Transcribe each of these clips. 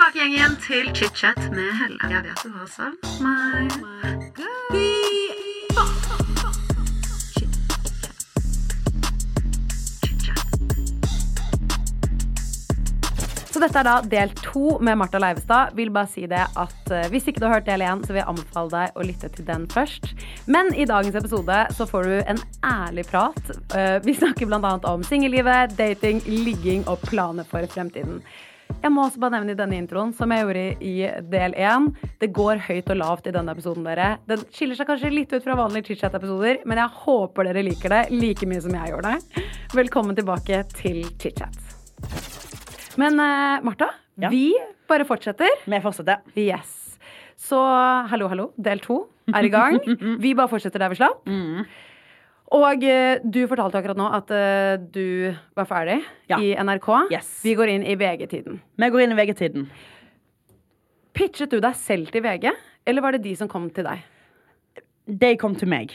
tilbake igjen, til chit-chat med Helle. Jeg vet du har savnet meg. Så dette er da del to med Martha Leivestad. Vil bare si det at eh, Hvis ikke du har hørt del én, vil jeg anbefale deg å lytte til den først. Men i dagens episode så får du en ærlig prat. Eh, vi snakker bl.a. om singellivet, dating, ligging og planer for fremtiden. Jeg må også bare nevne i denne introen, som jeg gjorde i del én, det går høyt og lavt i denne episoden, dere. Den skiller seg kanskje litt ut fra vanlige chitchat-episoder, men jeg håper dere liker det like mye som jeg gjør det. Velkommen tilbake til chitchat. Men uh, Martha, Ja. vi bare fortsetter. Vi fortsetter. Yes. Så hallo, hallo. Del to er i gang. Vi bare fortsetter der vi slapp. Og eh, du fortalte akkurat nå at eh, du var ferdig Ja. i NRK. Yes. Vi går inn i VG-tiden. Vi går inn i VG-tiden. Pitchet du deg selv til VG, eller var det de som kom til deg? De kom til meg.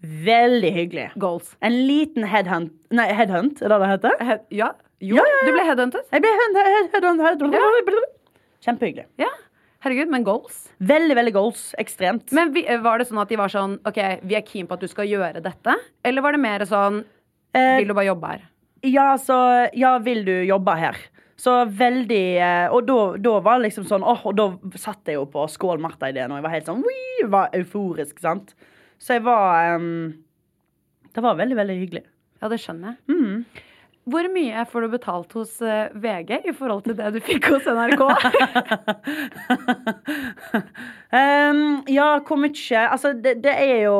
Veldig hyggelig. Goals. En liten headhunt Nei, headhunt, er det det heter? He ja. Jo, Ja, ja, du ble headhuntet. Jeg ble head- head- head- Kjempehyggelig. Ja. Herregud, men goals. Veldig, veldig goals. Ekstremt. Men vi, var det sånn at de var sånn OK, vi er keen på at du skal gjøre dette? Eller var det mer sånn Eh, Vil du bare jobbe her? Ja, så Ja, vil du jobbe her? Så veldig eh, Og da, da var det liksom sånn åh, Og da satt jeg jo på Skål Martha-ideen, og jeg var helt sånn «Wii», Var euforisk, sant? Så jeg var um, Det var veldig, veldig hyggelig. Ja, det skjønner jeg. Hvor mye får du betalt hos eh, VG i forhold til det du fikk hos NRK? um, ja, hvor mye Altså, det, det er jo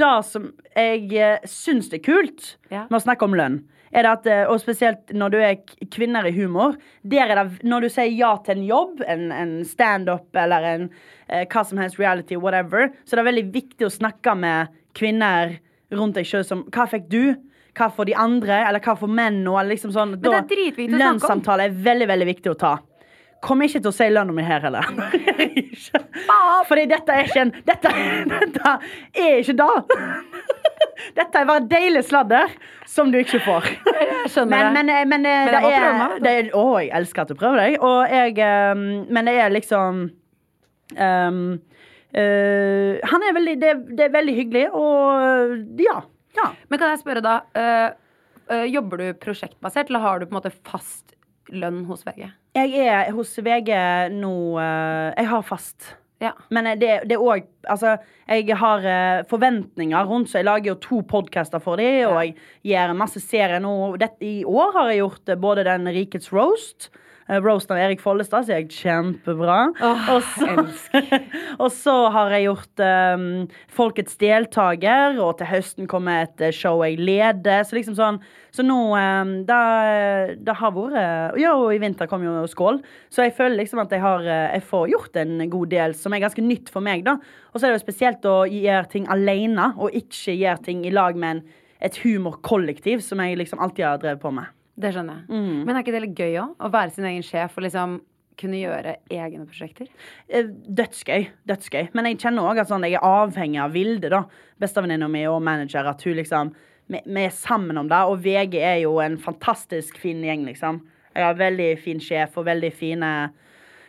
det som jeg uh, syns er kult Ja. med å snakke om lønn. Er det at, eh, og spesielt når du er kvinner i humor. Der er det, når du sier ja til en jobb, en, en standup eller en eh, hva som helst reality, whatever, så det er det veldig viktig å snakke med kvinner rundt deg sjøl som Hva fikk du? Hva for de andre? Eller hva for menn? nå liksom sånn, det er dritviktig å snakke om. Lønnssamtale er veldig, veldig viktig å ta. Kommer ikke til å si lønna mi her heller. Fordi dette er ikke en Dette, dette er ikke det. Dette er bare deilig sladder som du ikke får. Jeg skjønner Men, det. men, men, eh, Men det jeg er, det er Å, jeg elsker at du prøver deg. Og jeg eh, Men det er liksom um, uh, Han er veldig det, det er veldig hyggelig, og ja. Ja. Men kan jeg spørre da øh, øh, Jobber du prosjektbasert, eller har du på en måte fast lønn hos VG? Jeg er hos VG nå øh, Jeg har fast. Ja. Men det, er òg Altså, jeg har forventninger rundt, så jeg lager jo to podcaster for dem, og jeg gjør en masse serier nå. Dette, I år har jeg gjort både den Rikets roast. Eh, roast av Erik Follestad, så jeg kjempebra. og, så, og så har jeg gjort um, Folkets deltaker, og til høsten kommer et eh, show jeg leder. Så liksom sånn Så nå um, det, det har vært Ja, og i vinter kom jo Skål. Så jeg føler liksom at jeg har eh, Jeg får gjort en god del som er ganske nytt for meg, da. Og så er det jo spesielt å gjøre ting alene, og ikke gjøre ting i lag med en, et humorkollektiv, som jeg liksom alltid har drevet på med. Det skjønner jeg. Mm. Men er ikke det litt gøy òg? Å være sin egen sjef og liksom kunne gjøre egne prosjekter? Eh, Dødsgøy. dødsgøy Men jeg kjenner òg at sånn, jeg er avhengig av Vilde, da. Bestevenninna mi og manager. At hun liksom vi, vi er sammen om det. Og VG er jo en fantastisk fin gjeng, liksom. Jeg har veldig fin sjef og veldig fine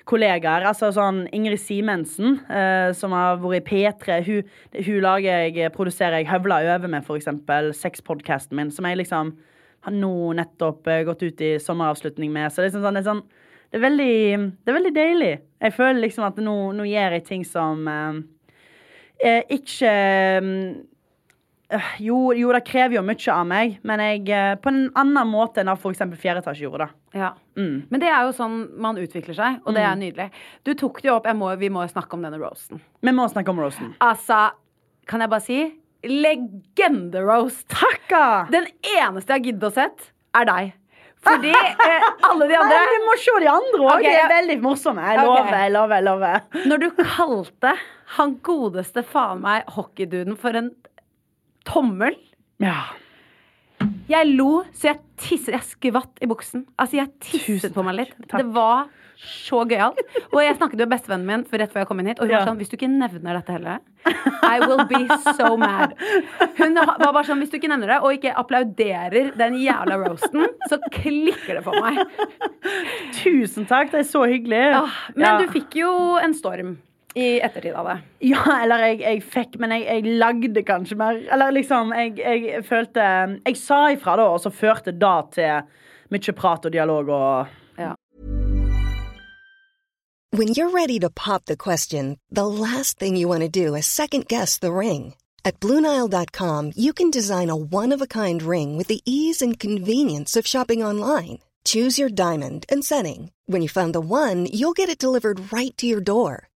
kollegaer. Altså sånn Ingrid Simensen, eh, som har vært i P3. Hun, hun lager jeg, produserer jeg Høvla over med, for eksempel. sexpodkasten min, som jeg liksom har nå nettopp eh, gått ut i sommeravslutning med. Så det er, liksom sånn, det er, sånn, det er, veldig, det er veldig deilig. Jeg føler liksom at nå, nå gjør jeg ting som eh, eh, ikke eh, jo, jo, det krever jo mye av meg, men jeg, på en annen måte enn eksempel fjerde etasje gjorde. da. Ja. Mm. Men det er jo sånn man utvikler seg, og det er nydelig. Du tok det jo opp, må, vi må snakke om denne roasten. Vi må snakke om roasten. Altså, kan jeg bare si legende-roast. Takka! Den eneste jeg har giddet å sett, er deg. Fordi eh, alle de andre Nei, vi må se de andre òg. Okay, de er veldig morsomme. Jeg lover, lover, jeg lover. jeg lover. Når du kalte han godeste faen meg hockeyduden for en tommel Ja. Jeg lo så jeg tisset. Jeg skvatt i buksen. Altså, jeg tisset på meg litt. takk. Det var så gøyalt. Og jeg snakket med bestevennen min for rett før jeg kom inn hit, og hun Ja. var sånn Hvis du ikke nevner dette heller, I will be so mad. Hun var bare sånn Hvis du ikke nevner det, og ikke applauderer den jævla roasten, så klikker det for meg. Tusen takk, det er så hyggelig. Ah, men Ja. du fikk jo en storm i ettertid av det. Ja, eller jeg, jeg fikk, men jeg, jeg lagde kanskje mer. Eller liksom, jeg, jeg følte Jeg sa ifra, da, og så førte det til mye prat og dialog og ja. When you're ready to pop the question, the last thing you want to do is second guess the ring. At Bluenile.com, you can design a one of a kind ring with the ease and convenience of shopping online. Choose your diamond and setting. When you find the one, you'll get it delivered right to your door.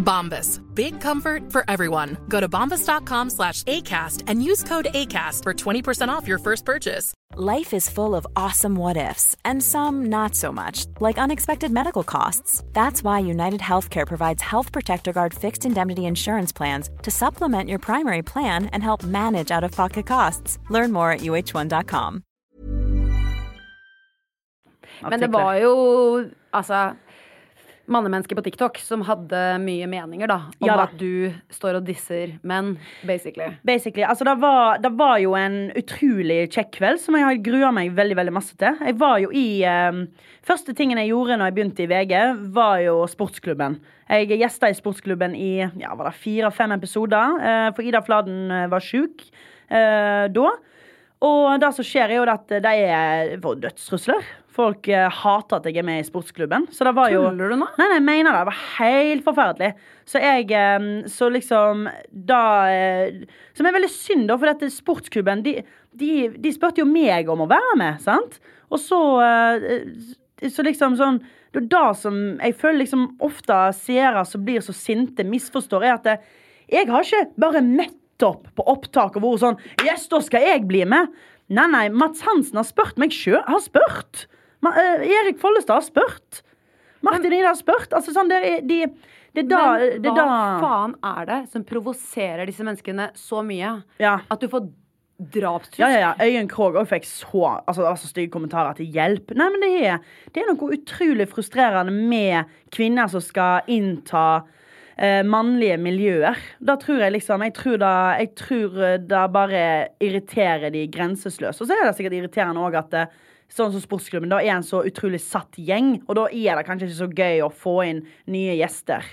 Bombas. Big comfort for everyone. Go to bombas.com slash ACAST and use code ACAST for 20% off your first purchase. Life is full of awesome what ifs, and some not so much, like unexpected medical costs. That's why United Healthcare provides Health Protector Guard fixed indemnity insurance plans to supplement your primary plan and help manage out of pocket costs. Learn more at uh1.com. Men det var jo altså mannemennesker på TikTok som hadde mye meninger, da. Om Ja da. at du står og disser menn, basically. Basically, altså det var, det var jo en utrolig kjekk kveld som jeg har grua meg veldig veldig masse til. Jeg var jo i eh, Første tingen jeg gjorde når jeg begynte i VG, var jo sportsklubben. Jeg gjesta i sportsklubben i ja, var det fire-fem episoder, eh, for Ida Fladen eh, var sjuk eh, da. Og det som skjer, er jo at det er dødstrusler. Folk eh, hater at jeg er med i sportsklubben. Så det var jo Tuller du nå? Nei, nei, jeg mener det. Det var helt forferdelig. Så jeg eh, Så liksom Da eh, Som er veldig synd, da, for dette sportsklubben de, de, de spurte jo meg om å være med, sant? Og så Så liksom sånn Det er det som jeg føler liksom ofte seere som blir så sinte, misforstår, er at det, jeg har ikke bare møtt opp på opptak og vært sånn Yes, da skal jeg bli med. Nei, nei, Mats Hansen har spurt meg sjøl. Har spurt. Ma, eh, Erik Follestad har spurt. Martin Ida har spurt. Altså sånn, det er de, det er da, Men det er hva da faen er det som provoserer disse menneskene så mye? Ja. At du får drapstrussel? Ja, ja, ja. Øyunn Krogh også fikk så, altså, det var så stygge kommentarer til hjelp. Nei, men det er, det er noe utrolig frustrerende med kvinner som skal innta eh, mannlige miljøer. Da tror jeg liksom Jeg tror det, jeg tror det bare irriterer de grenseløst. Og så er det sikkert irriterende òg at det, Sånn som sportsklubben, da er en så utrolig satt gjeng, og da er det kanskje ikke så gøy å få inn nye gjester.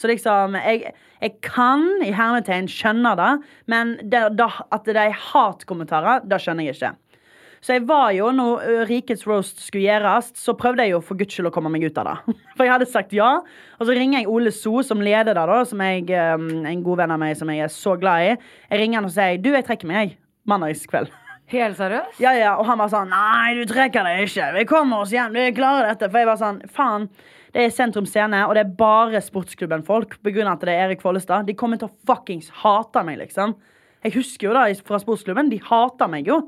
Så liksom, jeg, jeg kan i hermetegn skjønne det, men det, da, at det er hatkommentarer, det skjønner jeg ikke. Så jeg var jo, når Rikets roast skulle gjøres, så prøvde jeg jo for guds skyld å komme meg ut av det. For jeg hadde sagt ja. Og så ringer jeg Ole So, som leder det, da, som jeg, en god venn av meg som jeg er så glad i. Jeg ringer han og sier du, jeg trekker meg. Mandagskveld. Helt seriøst? Ja, ja, og han var sånn Nei, du trekker deg ikke. Vi kommer oss hjem. Vi klarer dette. For jeg var sånn Faen. Det er Sentrum Scene, og det er bare sportsklubben-folk. På grunn av at det er Erik Follestad. De kommer til å fuckings hate meg, liksom. Jeg husker jo da fra sportsklubben. De hater meg jo.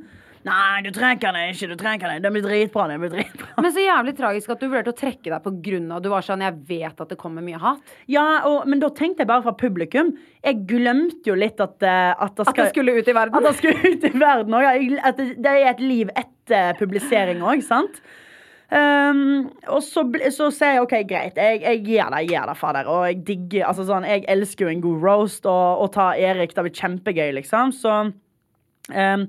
Nei, du trekker den ikke. Du trekker den. Det blir dritbra. Det blir dritbra. Men så jævlig tragisk at du vurderte å trekke deg av Du var sånn Jeg vet at det kommer mye hat. Ja, og, men da tenkte jeg bare fra publikum. Jeg glemte jo litt at, eh, at, det, At det skulle ut i verden. at det skulle ut i verden òg. At det, det er et liv etter publisering òg, sant? Um, og så, så sier jeg OK, greit, jeg, jeg gir deg, gir deg, fader. Og jeg digger altså sånn, Jeg elsker jo en god roast, og, og ta Erik, det blir kjempegøy, liksom. Så um,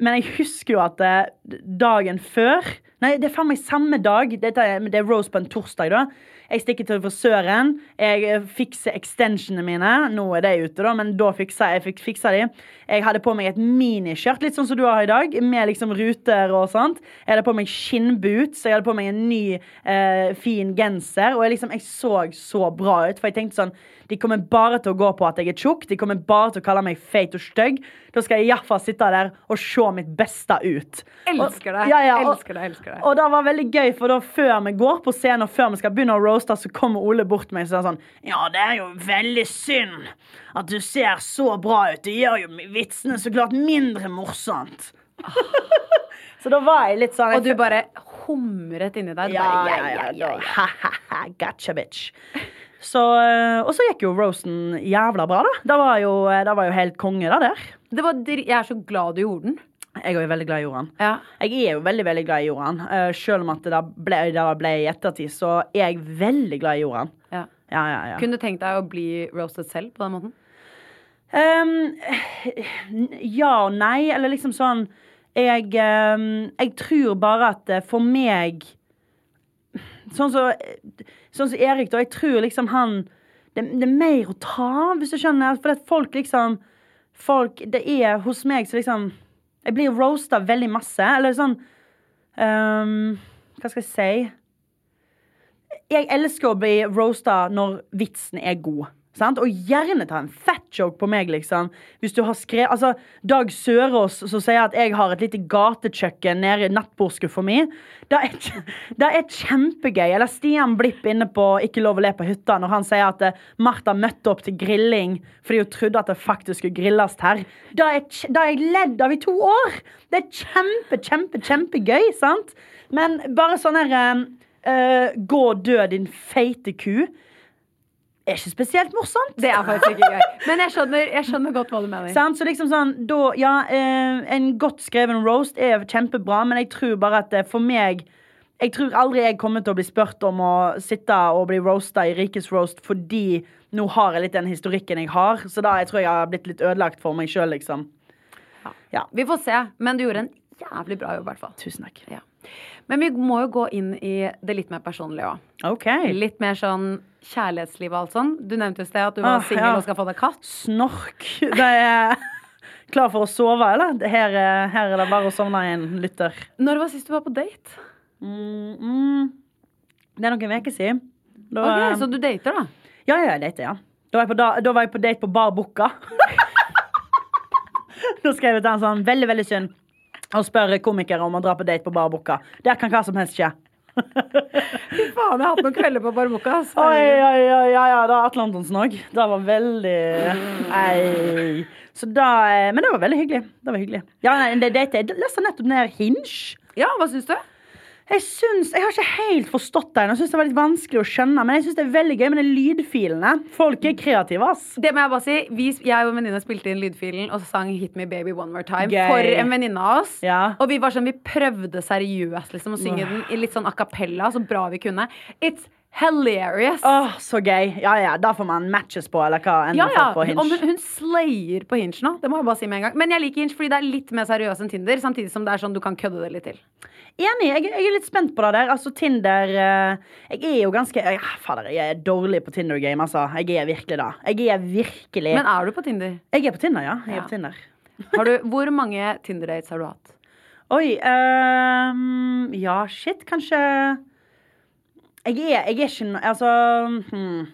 Men jeg husker jo at eh, dagen før Nei, det er faen meg samme dag. Dette det er Rose på en torsdag, da. Jeg stikker til frisøren. Jeg eh, fikser extensionene mine. Nå er de ute, da, men da fiksa jeg fik, fiksa de. Jeg hadde på meg et miniskjørt, litt sånn som du har i dag, med liksom ruter og sånt. Jeg hadde på meg skinnboots. Jeg hadde på meg en ny, eh, fin genser. Og jeg liksom, jeg så så bra ut, for jeg tenkte sånn De kommer bare til å gå på at jeg er tjukk. De kommer bare til å kalle meg feit og stygg. Da skal jeg iallfall sitte der og se mitt beste ut. Elsker det. Og- ja, ja, og- elsker det, elsker det. Og det var veldig gøy, for da før vi går på scenen og før vi skal begynne å roaste, så kommer Ole bort til meg og sier sånn Ja, det er jo veldig synd at du ser så bra ut. Det gjør jo vitsene så klart mindre morsomt. så da var jeg litt sånn Og du bare humret inni deg. Du Ja, bare, ja, ja. ja, Ha-ha-ha, gotcha, bitch. Så, eh, og så gikk jo roasten jævla bra, da. Det var jo, eh, det var jo helt konge, da, der. Det der. jeg er så glad du gjorde den. Jeg er jo veldig glad i Joran. Ja. Jeg er jo veldig veldig glad i Joran. Uh, selv om at det ble, det ble i ettertid, så er jeg veldig glad i Joran. Ja. Ja, ja, ja. Kunne du tenkt deg å bli roasted selv på den måten? Um, ja og nei, eller liksom sånn Jeg, um, jeg tror bare at eh, for meg Sånn som sånn som Erik, da. Jeg tror liksom han det, det er mer å ta hvis du skjønner. For at folk liksom Folk Det er hos meg så liksom Jeg blir roasta veldig masse. Eller sånn um, Hva skal jeg si? jeg elsker å bli roasta når vitsen er god. Sant? Og gjerne ta en fat joke på meg, liksom. Hvis du har skrevet Altså, Dag Sørås som sier at jeg har et lite gatekjøkken nede i nattbordskuffa mi. Det er, det er kjempegøy. Eller Stian Blipp inne på Ikke lov å le på hytta når han sier at eh, Martha møtte opp til grilling fordi hun trodde at det faktisk skulle grilles her. Det har jeg ledd av i to år! Det er kjempe, kjempe, kjempegøy, sant? Men bare sånn her eh, Gå og dø, din feite ku. Er ikke spesielt morsomt. Det er faktisk ikke gøy. Men jeg skjønner, jeg skjønner godt hva du mener. Sant? Så liksom sånn, da, ja, eh, En godt skreven roast er kjempebra, men jeg tror bare at eh, for meg Jeg tror aldri jeg kommer til å bli spurt om å sitte og bli roasta i Rikes roast fordi nå har jeg litt den historikken jeg har. Så da jeg tror jeg har blitt litt ødelagt for meg sjøl, liksom. Vi får se. Men du gjorde en jævlig bra jobb, i hvert fall. Tusen takk. Ja. Men vi må jo gå inn i det litt mer personlige òg. Okay. Litt mer sånn kjærlighetsliv og alt sånn. Du nevnte jo i sted at du var Ah, singel ja. og skal få deg katt. Snork. Det er Klar for å sove, eller? Her, er- her er det bare å sovne inn, lytter. Når var sist du var på date? Mm, mm. Det er noen uker siden. Da, okay, Så du dater, da? Ja, ja, jeg dater, ja. Da var jeg på, da, da var jeg på date på Bar Bukka. da skrev jeg til han sånn Veldig, veldig synd å spør komikere om å dra på date på Bar Bukka. Der kan hva som helst skje. Fy faen, jeg har hatt noen kvelder på Barboka. ass. Oi, oi, oi, ja, ja, da Atle Antonsen òg. Det var veldig Ei. Så da, eh, men det var veldig hyggelig. Det var hyggelig. Ja, nei, det, det, jeg leste nettopp ned Hinge. Ja, hva syns du? Jeg syns, jeg har ikke helt forstått det ennå. Synes det var litt vanskelig å skjønne. Men jeg synes det er veldig gøy med de lydfilene. Folk er kreative, ass. Det må jeg bare si. Vi, jeg og venninna spilte inn lydfilen og sang 'Hit Me Baby One More Time' Gøy. for en venninne av oss. Ja. Og vi var sånn, vi prøvde seriøst liksom, å synge den i litt sånn a cappella, så bra vi kunne. It's hilarious. Åh, så gøy. Ja, ja, Da får man matches på, eller hva enn Ja, ja. på Om Hinge. hun, hun slayer på Hinge nå. Det må jeg bare si med en gang. Men jeg liker Hinge fordi det er litt mer seriøst enn Tinder. Samtidig som det er sånn du kan kødde det litt til. Enig. Jeg, jeg er litt spent på det der. Altså, Tinder eh, Jeg er jo ganske jeg, Fader, jeg er dårlig på Tinder-game, altså. Jeg er virkelig da. Jeg er virkelig Men er du på Tinder? Jeg er på Tinder, ja. Jeg Ja. er på Tinder. Har du, hvor mange Tinder-dates har du hatt? Oi um, Ja, shit, kanskje Jeg er, jeg er ikke Altså hmm.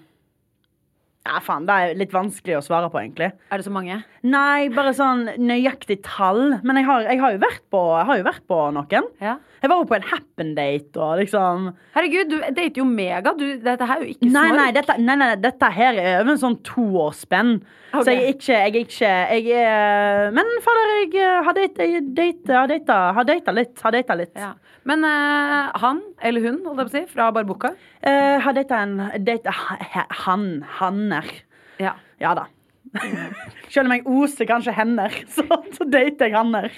Ja, faen, det er litt vanskelig å svare på, egentlig. Er det så mange? Nei, bare sånn nøyaktig tall. Men jeg har, jeg har, jo, vært på, jeg har jo vært på noen. Ja. Jeg var jo på en happen-date og liksom Herregud, du dater jo mega. Du, dette her er jo ikke Nei, snork. nei, dette, nei, nei, dette her er over en sånn toårsspenn. Okay. Så jeg er ikke Jeg er ikke jeg er, Men fader, jeg eh, har date- date- data, har data litt. Har data litt. Ja. Men uh, han, eller hun, holdt jeg på å si, fra Barbuca? Uh, har data en data, Han. Hanner. ja. Ja da. Selv om jeg oser kanskje hender, så, så dater jeg hanner.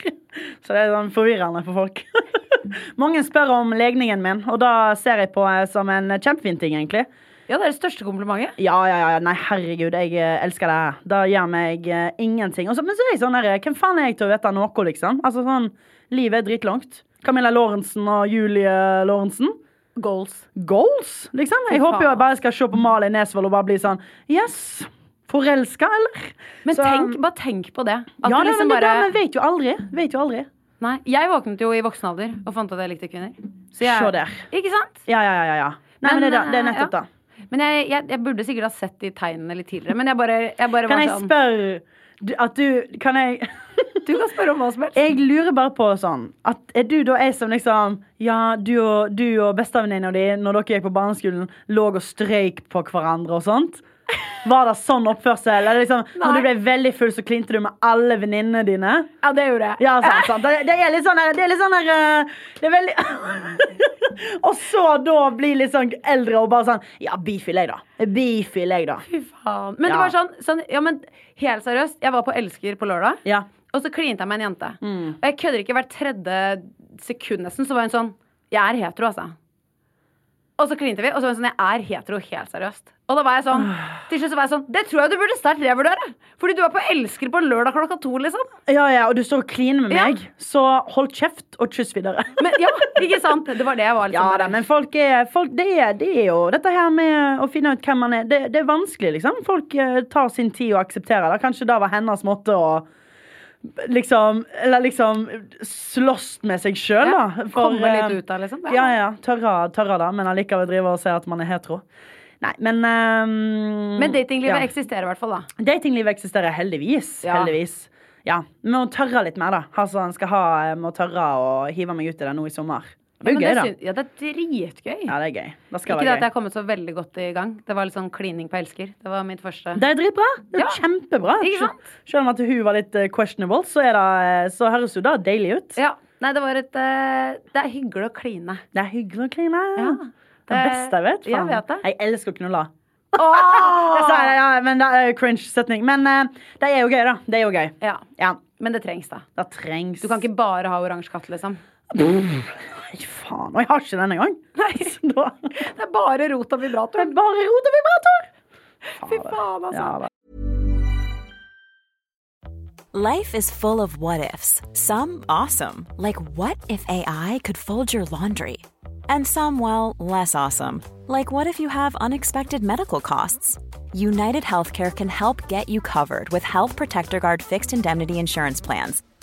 Så det er sånn forvirrende for folk. Mange spør om legningen min, og da ser jeg på som en kjempefin ting, egentlig. ja, det er det største komplimentet. Ja, ja, ja, nei, herregud, jeg eh, elsker det. Det gjør meg uh, ingenting. Også, men så er jeg sånn der, hvem faen er jeg til å vite noe, liksom? Altså sånn, livet er dritlangt. Camilla Lorentzen og Julie Lorentzen. Goals. Goals, liksom. Jeg håper jo jeg bare skal se på Malin Nesvold og bare bli sånn Yes! Forelska, eller? Men Så- tenk, bare tenk på det. At Ja, det liksom bare men vet jo aldri. Vet jo aldri. Nei, Jeg våknet jo i voksen alder og fant at jeg likte kvinner. Så jeg, Se der. Ikke sant? Ja, ja, ja. ja. Nei, men, Men, det, er det er eh, nettopp ja. da. Men jeg, jeg, jeg burde sikkert ha sett de tegnene litt tidligere. Men jeg bare, jeg bare Kan jeg sånn spørre at du Kan jeg Du kan spørre om hva som helst. Jeg lurer bare på sånn at Er du da ei som liksom Ja, du og, du og bestevenninna di, når dere gikk på barneskolen, lå og strøyk på hverandre og sånt? Var det sånn oppførsel? Eller liksom, når du ble veldig full, så klinte du med alle venninnene dine? Ja, det gjorde jeg. Ja, sant, sant. Det, det er litt sånn her Det er litt sånn her eh, Det er veldig Og så da bli litt sånn eldre og bare sånn Ja, bifil jeg, da. Bifil jeg, da. Fy faen. Men det var sånn, sånn Ja, men helt seriøst. Jeg var på Elsker på lørdag, Ja. Og så klinte jeg med en jente. Mm. Og jeg kødder ikke hvert tredje sekund nesten, så var hun sånn Jeg er hetero, altså. Og så klinte vi, og så var hun sånn Jeg er hetero, helt seriøst. Og da var jeg sånn Til slutt så var jeg sånn Det tror jeg du burde sterkt revurdere. Fordi du er på Elsker på lørdag klokka to, liksom. ja, ja, og du står og kliner med Ja. meg, så hold kjeft og kyss videre. Men ja, ikke sant? Det var det jeg var litt Ja da, men folk er, folk, det, er, det er jo dette her med å finne ut hvem man er. Det, det er vanskelig, liksom. Folk eh, tar sin tid og aksepterer det. Kanskje det var hennes måte å liksom Eller liksom slåss med seg sjøl, da. komme eh, litt ut av, liksom. Ja, ja. Tørre, tørre det, men allikevel drive og si at man er hetero. Nei, men um, Men datinglivet ja. eksisterer i hvert fall, da. Datinglivet eksisterer heldigvis. Ja. Heldigvis. Ja, må tørre litt mer, da. Altså, skal ha, jeg må tørre å hive meg ut i det nå i sommer. Det er Men jo gøy, da. syn- Ja, det er dritgøy. Ja, det er gøy. Det Ikke det være at jeg har kommet så veldig godt i gang. Det var litt sånn klining på elsker. Det var mitt første. Det er dritbra. Det er Ja. kjempebra. Selv om at hun var litt eh, questionable, så, det, så høres jo det deilig ut. Ja. Nei, det var et eh, Det er hyggelig å kline. Det er hyggelig å kline. Ja. Det beste jeg vet. Jeg vet det. Jeg elsker å knulle. Jeg sa det, ja, men det er cringe setning. Men eh, det er jo gøy, da. Det er jo gøy. Ja. Ja, Men det trengs, da. det trengs Du kan ikke bare ha oransje katt, liksom. Nei, faen. Og jeg har ikke den engang. Så da- Det er bare rot og Det er bare rot og vibrator. Fy faen, altså. Ja. Life is full of what ifs. Some awesome, like what if AI could fold your laundry? And some, well, less awesome, like what if you have unexpected medical costs? United Healthcare can help get you covered with Health Protector Guard fixed indemnity insurance plans.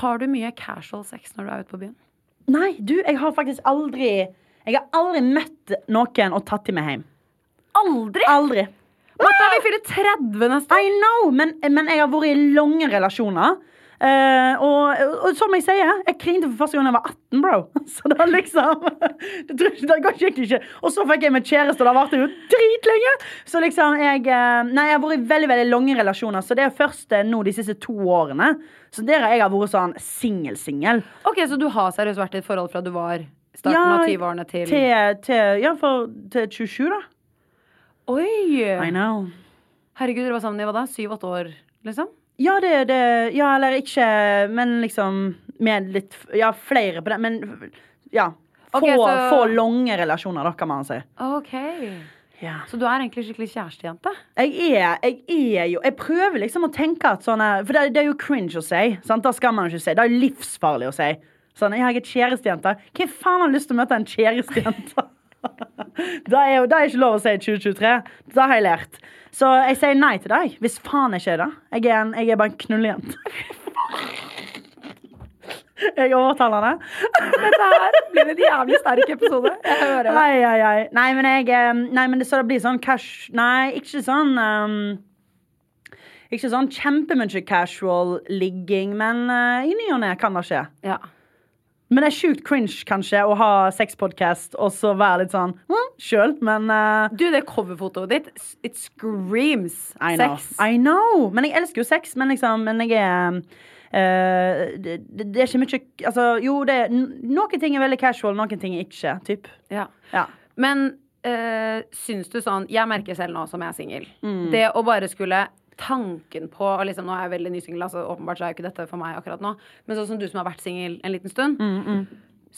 Har du mye casual sex når du er ute på byen? Nei, du, jeg har faktisk aldri Jeg har aldri møtt noen og tatt dem med hjem. Aldri! Aldri. Martha, vi fyller 30 neste år! I know, men, men jeg har vært i lange relasjoner. Eh, og, og som jeg sier, jeg klinte for første gang da jeg var 18, bro. Så det liksom Det, det går egentlig ikke. Og så fikk jeg meg kjæreste, og det varte jo dritlenge. Så liksom, jeg eh, Nei, jeg har vært i veldig veldig lange relasjoner, så det er først eh, nå de siste to årene. Så der har jeg har vært sånn singel-singel. Ok, Så du har seriøst vært i et forhold fra du var starten av 20-årene til til, til Ja, for til 27, da. Oi! I know. Herregud, dere var sammen i hva da? Syv-åtte år, liksom? Ja, det, det Ja, eller ikke Men liksom med litt Ja, flere på det, men ja. Få, okay, så- få lange relasjoner, da, kan man si. Ok. Ja. Så du er egentlig skikkelig kjærestejente? Jeg er, jeg er jo Jeg prøver liksom å tenke at sånn For det, det er jo cringe å si. Sant? Det skal man ikke si. Det er livsfarlig å si. Sånn, jeg har et kjærestejente. Hvem faen har lyst til å møte en kjærestejente? Det er det er ikke lov å si 2023. Det har jeg lært. Så jeg sier nei til deg. Hvis faen jeg ikke er det. Jeg er, en, jeg er bare en knullejente. Jeg overtaler det. Dette her blir en jævlig sterk episode. Jeg hører det. Ai, ai, ai. Nei, men jeg eh, Nei, men det, så det blir sånn cash Nei, ikke sånn um, Ikke sånn kjempemye casual ligging, men uh, i ny og ne kan det skje. Ja. Men det er sjukt cringe, kanskje, å ha sexpodkast og så være litt sånn hm, sjøl, men uh, Du, det coverfotoet ditt, it screams I know. sex. I know. Men jeg elsker jo sex, men liksom Men jeg er uh, det, det er ikke mye Altså, jo, det er Noen ting er veldig casual, noen ting er ikke. Typ. Ja. Ja. Men uh, syns du sånn Jeg merker selv nå som jeg er singel. Mm. Det å bare skulle Tanken på og liksom, Nå er jeg veldig nysingel, altså åpenbart så er jo ikke dette for meg akkurat nå. Men sånn som du som har vært singel en liten stund. Mm,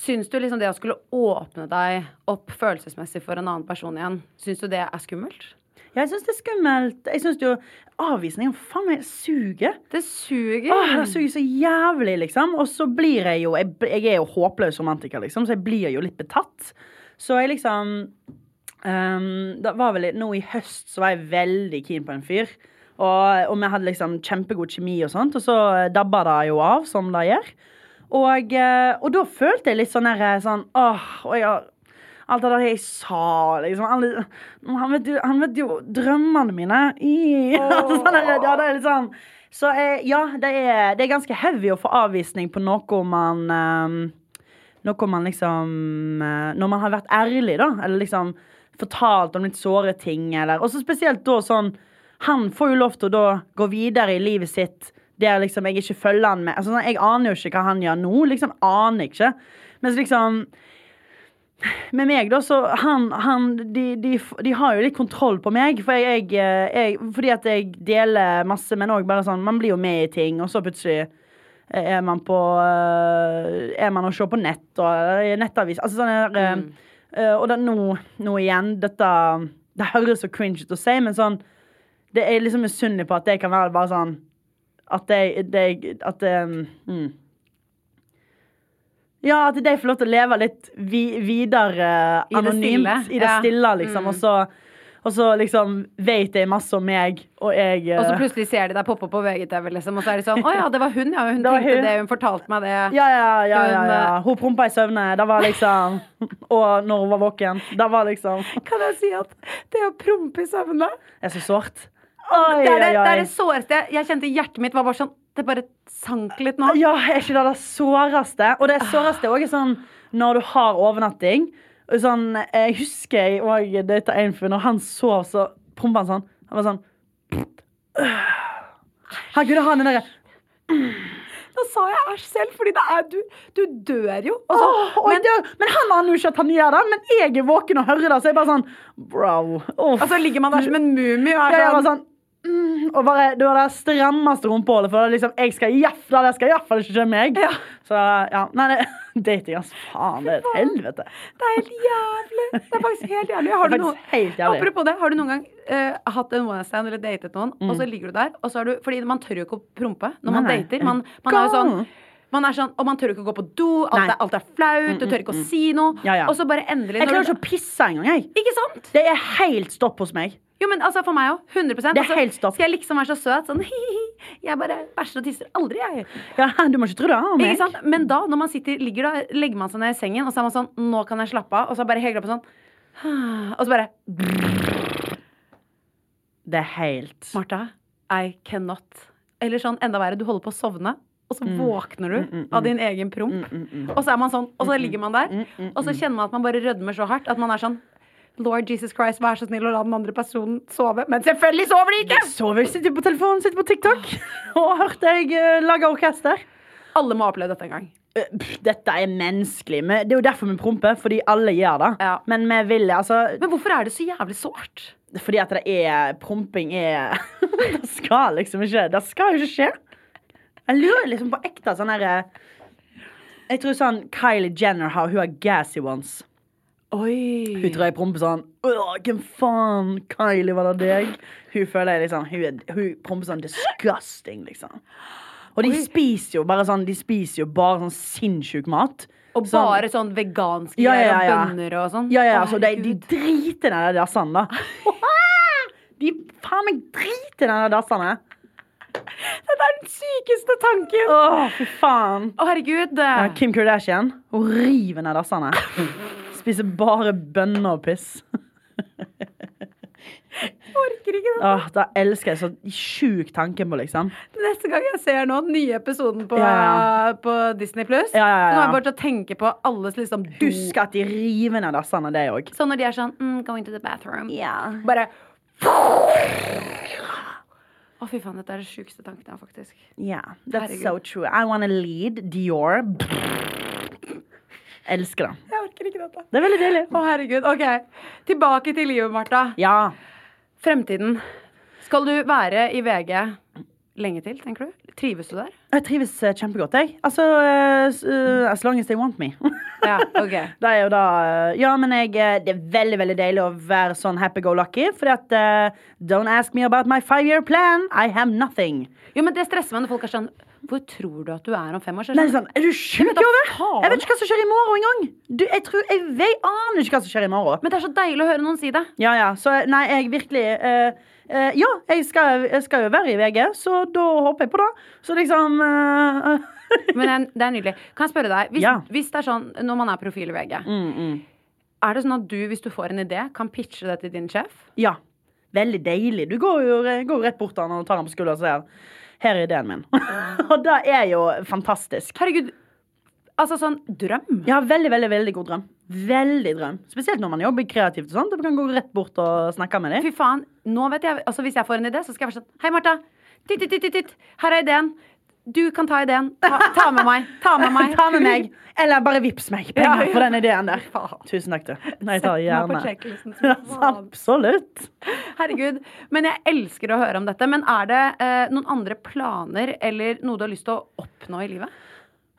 Syns du liksom det å skulle åpne deg opp følelsesmessig for en annen person igjen, syns du det er skummelt? Ja, jeg syns det er skummelt. Jeg synes jo avvisningen faen meg suger. Det suger. Åh, det suger så jævlig, liksom. Og så blir jeg jo Jeg, jeg er jo håpløs romantiker, liksom, så jeg blir jo litt betatt. Så jeg liksom um, Det var vel Nå i høst så var jeg veldig keen på en fyr. Og, og vi hadde liksom kjempegod kjemi og sånt, og så dabba det jo av, som det gjør. Og, eh, og da følte jeg litt sånn der sånn Åh, og jeg Alt det der jeg sa, liksom. Alle, han, vet jo, han vet jo drømmene mine. I, sånn der, ja, det er litt sånn Så eh, ja, det er, det er ganske heavy å få avvisning på noe man ehm, Noe man liksom eh, Når man har vært ærlig, da. Eller liksom fortalt om litt såre ting, Og så spesielt da sånn Han får jo lov til å da gå videre i livet sitt der liksom jeg ikke følger han med. Altså, sånn, jeg aner jo ikke hva han gjør nå. Liksom aner ikke. Mens liksom med meg, da, så han, han de, de, de har jo litt kontroll på meg. For jeg, jeg, jeg, fordi at jeg deler masse, men òg bare sånn Man blir jo med i ting, og så plutselig er man på øh, Er man å se på nett og nettavis. Altså sånn her, øh, Og da, nå, nå igjen, dette Det høres så cringe ut å si, men sånn Det er liksom misunnelig på at det kan være bare sånn At jeg, det, At mm. Ja, at de får lov til å leve litt vi, videre I anonymt. I det Ja. stille, liksom. Mm. Og, så, og så liksom vet de masse om meg, og jeg Og så eh, plutselig ser de deg poppe opp på VGTV, liksom, og så er de sånn Å ja, det var hun, ja. Hun Det tenkte hun. det, hun fortalte meg det. Ja, ja, ja. ja, Hun, ja. eh, Hun prompa i søvne. Det var liksom Og når hun var våken. Det var liksom Kan jeg si at det å prompe i søvne Det er så sårt. Oi, det, er det, det er det såreste. Jeg kjente hjertet mitt var bare sånn Det bare sank litt nå. Ja, er ikke det det såreste? Og det såreste òg er sånn når du har overnatting. Sånn, jeg husker jeg òg data en fyr, når han sov, så prompa han sånn. Han var sånn Han kunne ha den derre Da sa jeg æsj selv, fordi det er du, du dør jo. Så- oh, men, jeg dør. Men han aner jo ikke at han gjør det. Men jeg er våken og hører det, så jeg bare sånn Bro. Oh. og så ligger man der som en mumie og Ja, er sånn sånn mm, Og bare, det var det strammeste rumpehullet. for liksom, jeg skal iallfall det skal iallfall ikke skje meg. Ja. Så ja, nei, det, dating, altså. Faen, det er et helvete. Det er helt jævlig. Det er faktisk helt jævlig. Har du noen, helt jævlig. apropos det, har du noen gang uh, hatt en one stand eller datet noen, og så ligger du der, og så er du Fordi man tør jo ikke å prompe når man Mm. Nei, dater. Man, man er jo sånn man er sånn, og man tør ikke å gå på do, alt, er, alt er flaut, du tør ikke å si noe. Ja, ja. Og så bare endelig Jeg klarer ikke å pisse engang, jeg. Ikke sant? Det er helt stopp hos meg. Jo, men altså For meg òg. 100 Det er altså, helt stopp. Skal jeg liksom være så søt? Sånn Jeg bare bæsjer og tisser aldri, jeg. Ja, du må ikke tro det om meg. Men da, når man sitter, ligger da, legger man seg ned i sengen, og så er man sånn Nå kan jeg slappe av. Og så bare det opp sånn Og så bare Det er helt Martha, I cannot. Eller sånn enda verre, du holder på å sovne, og Mm. så våkner du av din egen promp. Og så er man sånn, og så ligger man der, og så kjenner man at man bare rødmer så hardt at man er sånn Lord Jesus Christ, vær så snill å la den andre personen sove. Men selvfølgelig sover de ikke! De sover, sitter på telefonen, sitter på TikTok og hørte jeg uh, lage orkester. Alle må ha opplevd dette en gang. Eh, Dette er menneskelig. Det er jo derfor vi promper, fordi alle gjør det. Ja. Men vi vil altså Men hvorfor er det så jævlig sårt? Fordi at det er Promping er Det skal liksom ikke Det skal jo ikke skje. Jeg lurer liksom på ekte sånn herre Jeg tror sånn Kylie Jenner har Hun har gassy ones. Oi. Hun tror jeg promper sånn hvem faen? Kylie, var det deg? Hun føler jeg liksom Hun, er, hun promper sånn disgusting, liksom. Og de Oi. spiser jo bare sånn De spiser jo bare sånn sinnssyk mat. Og Sånn- bare sånn veganske Ja, ja, ja. og bønner og sånn. Ja, ja, Å, altså, de, de driter i de dassene, da. De faen meg driter i de dassene. Dette er den sykeste tanken! Å, fy faen. Å, herregud. Kim Kardashian. Hun river ned dassene. Spiser bare bønner og piss. orker ikke det. Åh, da elsker jeg så sjuk tanken på, liksom. Neste gang jeg ser nå den nye episoden på, Ja, på Disney Pluss, Ja, ja, ja. så kommer jeg bare til å tenke på alles liksom. Husk at de river ned dassene, det òg. Sånn når de er sånn mm, Going to the bathroom. Ja. Bare Å, fy faen, dette er det sjukeste tanken jeg har, faktisk. Yeah, that's Herregud. so true. I wanna lead Dior. Elsker det. Orker ikke dette. Det er veldig deilig. Å, herregud. OK. Tilbake til livet, Martha. Ja. Fremtiden. Skal du være i VG lenge til, tenker du? Trives du der? Jeg trives eh, kjempegodt, jeg. Altså, uh, as long as they want me. Ja, OK. Det er jo da Ja, men jeg, det er veldig veldig deilig å være sånn happy-go-lucky. Fordi at uh, Don't ask me about my five-year plan. I have nothing. Jo, men det stresser meg når folk er sånn Hvor tror du at du er om fem år? Så Nei, sånn, Er du sjuk i hodet? Jeg vet ikke hva som skjer i morgen engang. Du, jeg, tror, jeg, vet, jeg aner ikke hva som skjer i morgen. Men det er så deilig å høre noen si det. Ja, ja. Så nei, jeg virkelig uh, uh, Ja, jeg skal, jeg skal jo være i VG, så da håper jeg på det. Så liksom uh, Men det er nydelig. Kan jeg spørre deg, hvis, Ja. hvis det er sånn når man er profil i VG, mm, mm. er det sånn at du, hvis du får en idé, kan pitche det til din sjef? Ja. Veldig deilig. Du går jo, går rett bort til han og tar han på skulderen og sier her er ideen min. og det er jo fantastisk. Herregud. Altså sånn drøm. Ja, veldig, veldig, veldig god drøm. Veldig drøm. Spesielt når man jobber kreativt og sånt. Du kan gå rett bort og snakke med dem. Fy faen. Nå vet jeg, altså Hvis jeg får en idé, så skal jeg være sånn Hei, Martha. Titt, titt, titt, titt. Her er ideen. Du kan ta ideen. Ta, ta med meg. Ta med meg. Ta med meg. Eller bare vips meg penger Ja, ja. for den ideen der. Tusen takk, du. Nei, på gjerne. Absolutt. Herregud. Men jeg elsker å høre om dette. Men er det eh, noen andre planer eller noe du har lyst til å oppnå i livet?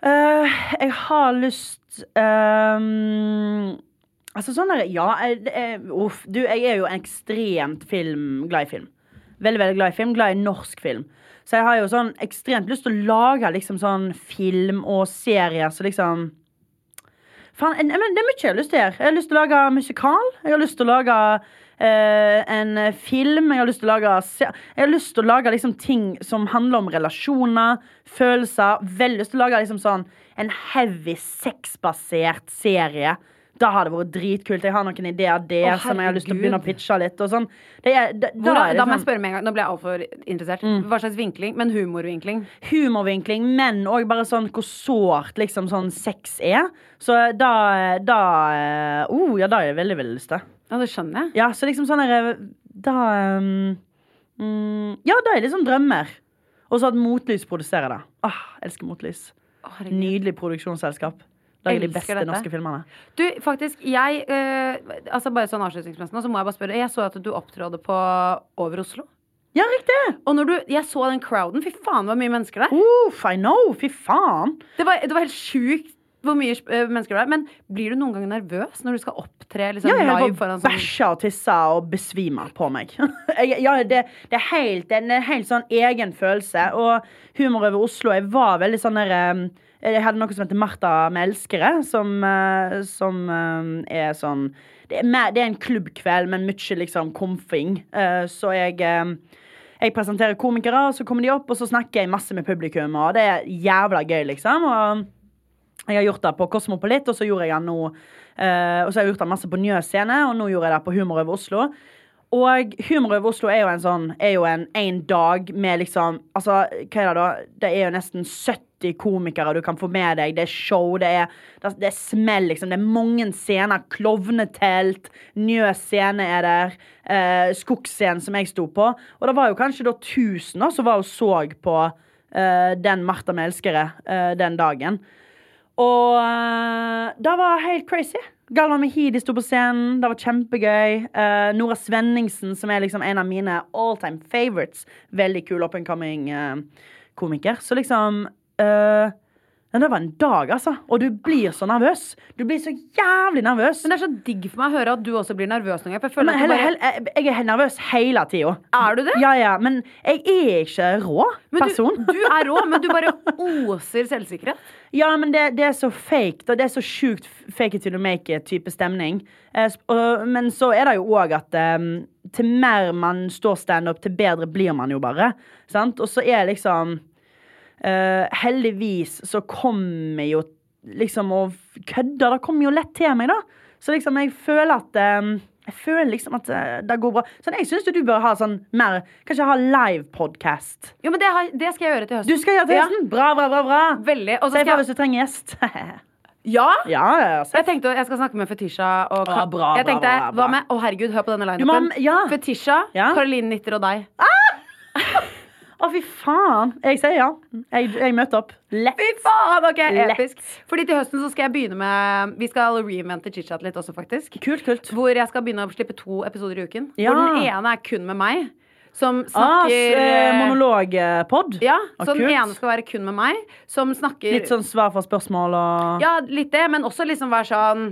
Uh, jeg har lyst um, Altså sånn der, Ja, jeg, er- uff, du, jeg er jo ekstremt film, glad i film. Veldig, veldig glad i film. Glad i norsk film. Så jeg har jo sånn ekstremt lyst til å lage liksom sånn film og serier så liksom Faen, det er mye jeg har lyst til gjøre. Jeg har lyst til å lage musikal. Jeg har lyst til å lage eh, en film. Jeg har lyst til å lage Jeg har lyst til å lage liksom ting som handler om relasjoner, følelser. Veldig lyst til å lage liksom sånn en heavy sexbasert serie. Da har det vært dritkult. Jeg har noen ideer der Å, som jeg har lyst til å begynne å pitche litt. Og sånn. det er, Hvor, da er det da må jeg sånn- spørre med en gang. Nå ble jeg altfor interessert. Hva slags vinkling? Men humorvinkling. humorvinkling, men òg bare sånn hvor sårt liksom sånn sex er. Så da, da oh, Ja, da har jeg veldig, veldig lyst til. Ja, det skjønner jeg. Ja, så liksom sånn der, Da um, mm, Ja, da er det liksom drømmer. Og så at Motlys produserer det. Ah, elsker Motlys. Nydelig produksjonsselskap. Lager de beste dette. norske filmene. Du, faktisk, jeg eh, Altså bare sånn avslutningsmessig nå, så må jeg bare spørre. Jeg så at du opptrådte på Over Oslo. Ja, riktig! Og når du Jeg så den crowden. Fy faen, det var mye mennesker der. Uff, I know! Fy faen! Det var, det var helt sjukt hvor mye eh, mennesker det var. Men blir du noen gang nervøs når du skal opptre liksom, Ja, jeg live foran sånn bæsje og tissa og besvima på meg. jeg, ja, det, det, er helt, det er en helt sånn egen følelse. Og Humor over Oslo Jeg var veldig sånn der um, Jeg hadde noe som heter Martha med elskere, som, uh, som um, er sånn det er, med, det er en klubbkveld, men mye liksom komfing. Uh, så jeg jeg presenterer komikere, og så kommer de opp, og så snakker jeg masse med publikum. Og det er jævla gøy, liksom. Og jeg har gjort det på Kosmopolit, og så gjorde jeg det nå eh, Og så har jeg gjort det masse på Njø scene, og nå gjorde jeg det på Humor over Oslo. Og Humor over Oslo er jo en sånn Er jo en, en dag med liksom Altså, hva er det da? Det er jo nesten 70 komikere du kan få med deg. Det er show, det er, er smell, liksom. Det er mange scener. Klovnetelt. Njø scene er der. Eh, Skogsscenen som jeg sto på. Og det var jo kanskje da 1000 da, som var og så på eh, den Martha med elskere eh, den dagen. Og eh, det var helt crazy. Galvan Mehidi sto på scenen. Det var kjempegøy. Uh, Nora Svenningsen, som er liksom en av mine all time favorites. Veldig kul up and coming uh, komiker. Så liksom eh, Men det var en dag, altså. Og du blir så nervøs. Du blir så jævlig nervøs. Men det er så digg for meg å høre at du også blir nervøs noen ganger. Jeg bare jeg jeg er nervøs hele tida. Er du det? Ja, ja. Men jeg er ikke rå person. du, du er rå, men du bare oser selvsikkerhet. Ja, men det, det er så fake. Det er så sjukt fake it till you make it-type stemning. Eh, men så er det jo òg at eh, til mer man står standup, til bedre blir man jo bare. Sant? Og så er liksom eh, Heldigvis så kommer jo liksom og kødde. Det kommer jo lett til meg, da. Så liksom, jeg føler at eh, jeg føler liksom at eh, det går bra. Sånn, jeg syns du bør ha sånn mer Kanskje ha live-podkast. Jo, men det, har, det skal jeg gjøre til høsten. Du skal gjøre til Ja. Bra, bra, bra. bra. Veldig. Og så hvis du trenger gjest. ja? ja, jeg, Jeg tenkte jeg skal snakke med Fetisha og Å, bra, Jeg tenkte, bra, bra. Hva med Å, herregud, hør på denne lineupen. ja. Fetisha, Ja. Caroline Nitter og deg. Å, fy faen. Jeg sier ja. Jeg, jeg møter opp. Lett. Fy faen, ok, Lett. episk Fordi til høsten så skal jeg begynne med Vi skal reinvente chit-chat litt også, faktisk. Kult, kult. Hvor jeg skal begynne å slippe to episoder i uken. Ja. Hvor den ene er kun med meg. Som snakker ah, Monologpod. Ja, Ah, så den ene skal være kun med meg. Som snakker Litt sånn svar for spørsmål og Ja, litt det, men også liksom være sånn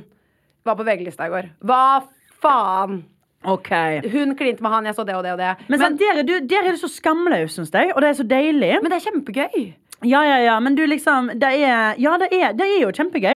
Var på VG-lista i går. Hva faen? OK. Hun klinte med han, jeg så det og det og det. Men, men der, er du, der er du så skamløs, syns jeg. Og det er så deilig. men det er kjempegøy. Ja, ja, ja. Men du liksom Det er Ja, det er, det er jo kjempegøy.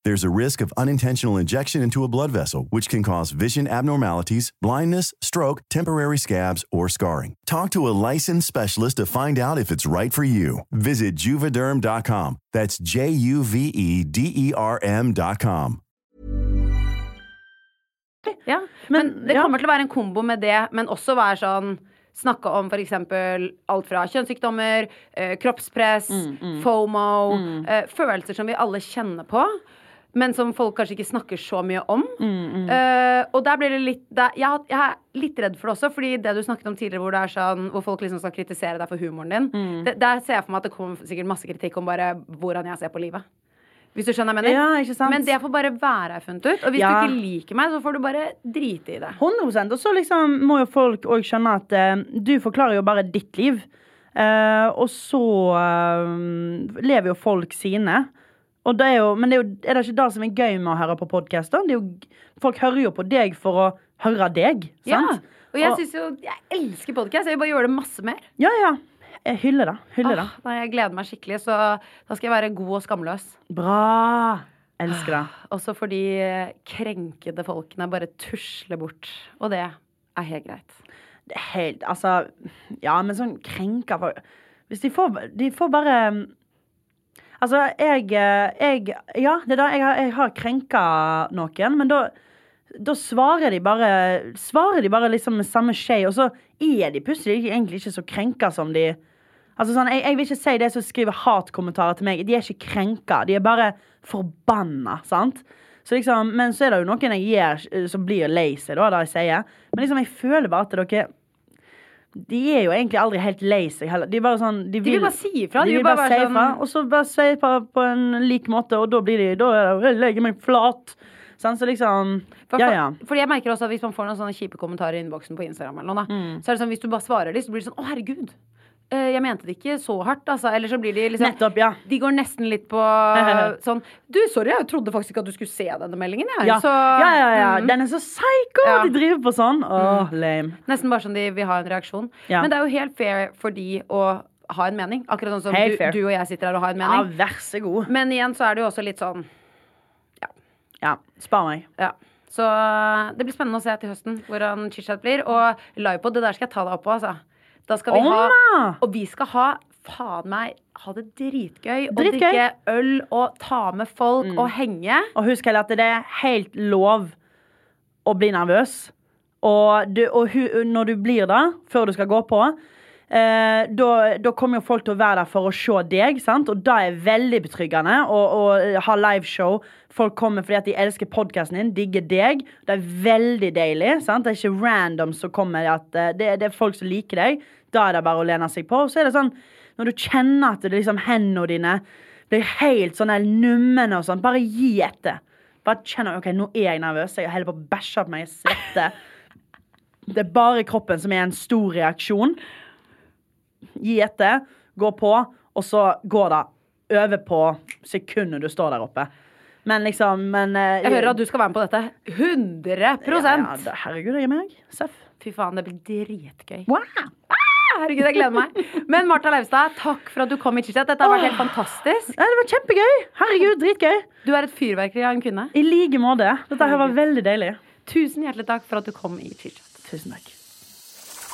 There's a risk of unintentional injection into a blood vessel, which can cause vision abnormalities, blindness, stroke, temporary scabs, or scarring. Talk to a licensed specialist to find out if it's right for you. Visit juvederm.com. That's J U V E D E R M.com. Ja. Men, Men, det ja. kommer til å være en kombo med det, men også være sånn Snakke om f.eks. alt fra kjønnssykdommer, eh, kroppspress, Mm, FOMO eh, Følelser som vi alle kjenner på, men som folk kanskje ikke snakker så mye om. Mm, Eh, og der blir det litt der, jeg, jeg er litt redd for det også, fordi det du snakket om tidligere, hvor, det sånn, hvor folk liksom skal kritisere deg for humoren din, Mm. det, der ser jeg for meg at det kommer sikkert masse kritikk om bare hvordan jeg ser på livet. Hvis du skjønner jeg mener? Ja? Men det får bare være her funnet ut. Og hvis Ja. du ikke liker meg, så får du bare drite i det. 100 Og så liksom må jo folk òg skjønne at uh, du forklarer jo bare ditt liv. Uh, og så lever jo folk sine. Det er, jo, men det er, jo, er det ikke det som er gøy med å høre på podkaster? Folk hører jo på deg for å høre deg. Ja, og jeg Og- jo, jeg elsker podcast. Jeg vil bare gjøre det masse mer. ja, ja. Jeg hyller det. Hyller det. Åh, jeg gleder meg skikkelig, så da skal jeg være god og skamløs. Bra. Elsker det. Også for de krenkede folkene bare tusler bort. Og det er helt greit. Det er helt Altså, ja, men sånn krenka. Hvis de får De får bare Altså, jeg, jeg Ja, det er da jeg, jeg har krenka noen, men da da svarer de bare Svarer de bare liksom med samme skje, og så er de plutselig egentlig ikke så krenka som de Altså sånn, jeg, jeg vil ikke si det som skriver hatkommentarer til meg. De er ikke krenka. De er bare forbanna. sant? Så liksom, men så er det jo noen jeg gjør eh, som blir lei seg, da, det jeg sier. Men liksom, jeg føler bare at dere De er jo egentlig aldri helt lei seg heller. De, bare sånn, de, vil bare si ifra. De vil bare, si ifra, og så bare si ifra på en lik måte, og da blir de Da legger jeg meg flat. Sånn, så liksom For, Ja, ja. Fordi jeg merker også at Hvis man får noen sånne kjipe kommentarer i innboksen på Instagram, eller noe, Mm. så er det sånn, hvis du bare svarer dem, så blir det sånn Å, herregud. Eh, Jeg mente det ikke så hardt, altså. Eller så blir de liksom Nettopp, ja. De går nesten litt på sånn Du, sorry, jeg trodde faktisk ikke at du skulle se denne meldingen, jeg. Ja, Så, ja, ja, ja. mm. Den er så psycho! Ja. De driver på sånn. Åh, lame. Nesten bare sånn de vil ha en reaksjon. Ja. Men det er jo helt fair for de å ha en mening. Akkurat sånn som du, du og jeg sitter her og har en mening. Ja, vær så god. Men igjen så er det jo også litt sånn Ja, spar meg. Ja. Så det blir spennende å se til høsten hvordan chit-chat blir. Og livepod, det der skal jeg ta deg opp på, altså. Da skal vi Omma! ha Og vi skal ha faen meg ha det dritgøy. Og Dritgøy. drikke øl og ta med folk Mm. og henge. Og husk heller at det er helt lov å bli nervøs. Og, du, og hu, når du blir det, før du skal gå på, eh, da, da kommer jo folk til å være der for å se deg, sant? og det er veldig betryggende å å ha liveshow. Folk kommer fordi at de elsker podkasten din, digger deg. Det er veldig deilig. Sant? Det er ikke random som kommer. At, eh, det, det er folk som liker deg. Da er det bare å lene seg på. Og så er det sånn, når du kjenner at det liksom hendene dine blir helt sånn numne og sånn, bare gi etter. Bare kjenner ok, nå er jeg nervøs. Jeg holder på å bæsje på meg. Jeg svetter. Det er bare kroppen som er en stor reaksjon. Gi etter, gå på, og så går det Øve på sekundet du står der oppe. Men liksom men, eh, Jeg hører at du skal være med på dette. 100 ja, ja, det- Herregud, jeg er meg. Seff. Fy faen, det blir dritgøy. Wow. Ah, herregud, jeg gleder meg. Men Martha Leivstad, takk for at du kom i Chitchat. Dette har vært helt fantastisk. Ja, det var kjempegøy. Herregud, dritgøy. Du er et fyrverkeri av en kvinne. I like måte. Dette her var veldig deilig. Tusen hjertelig takk for at du kom i Chitchat. Tusen takk.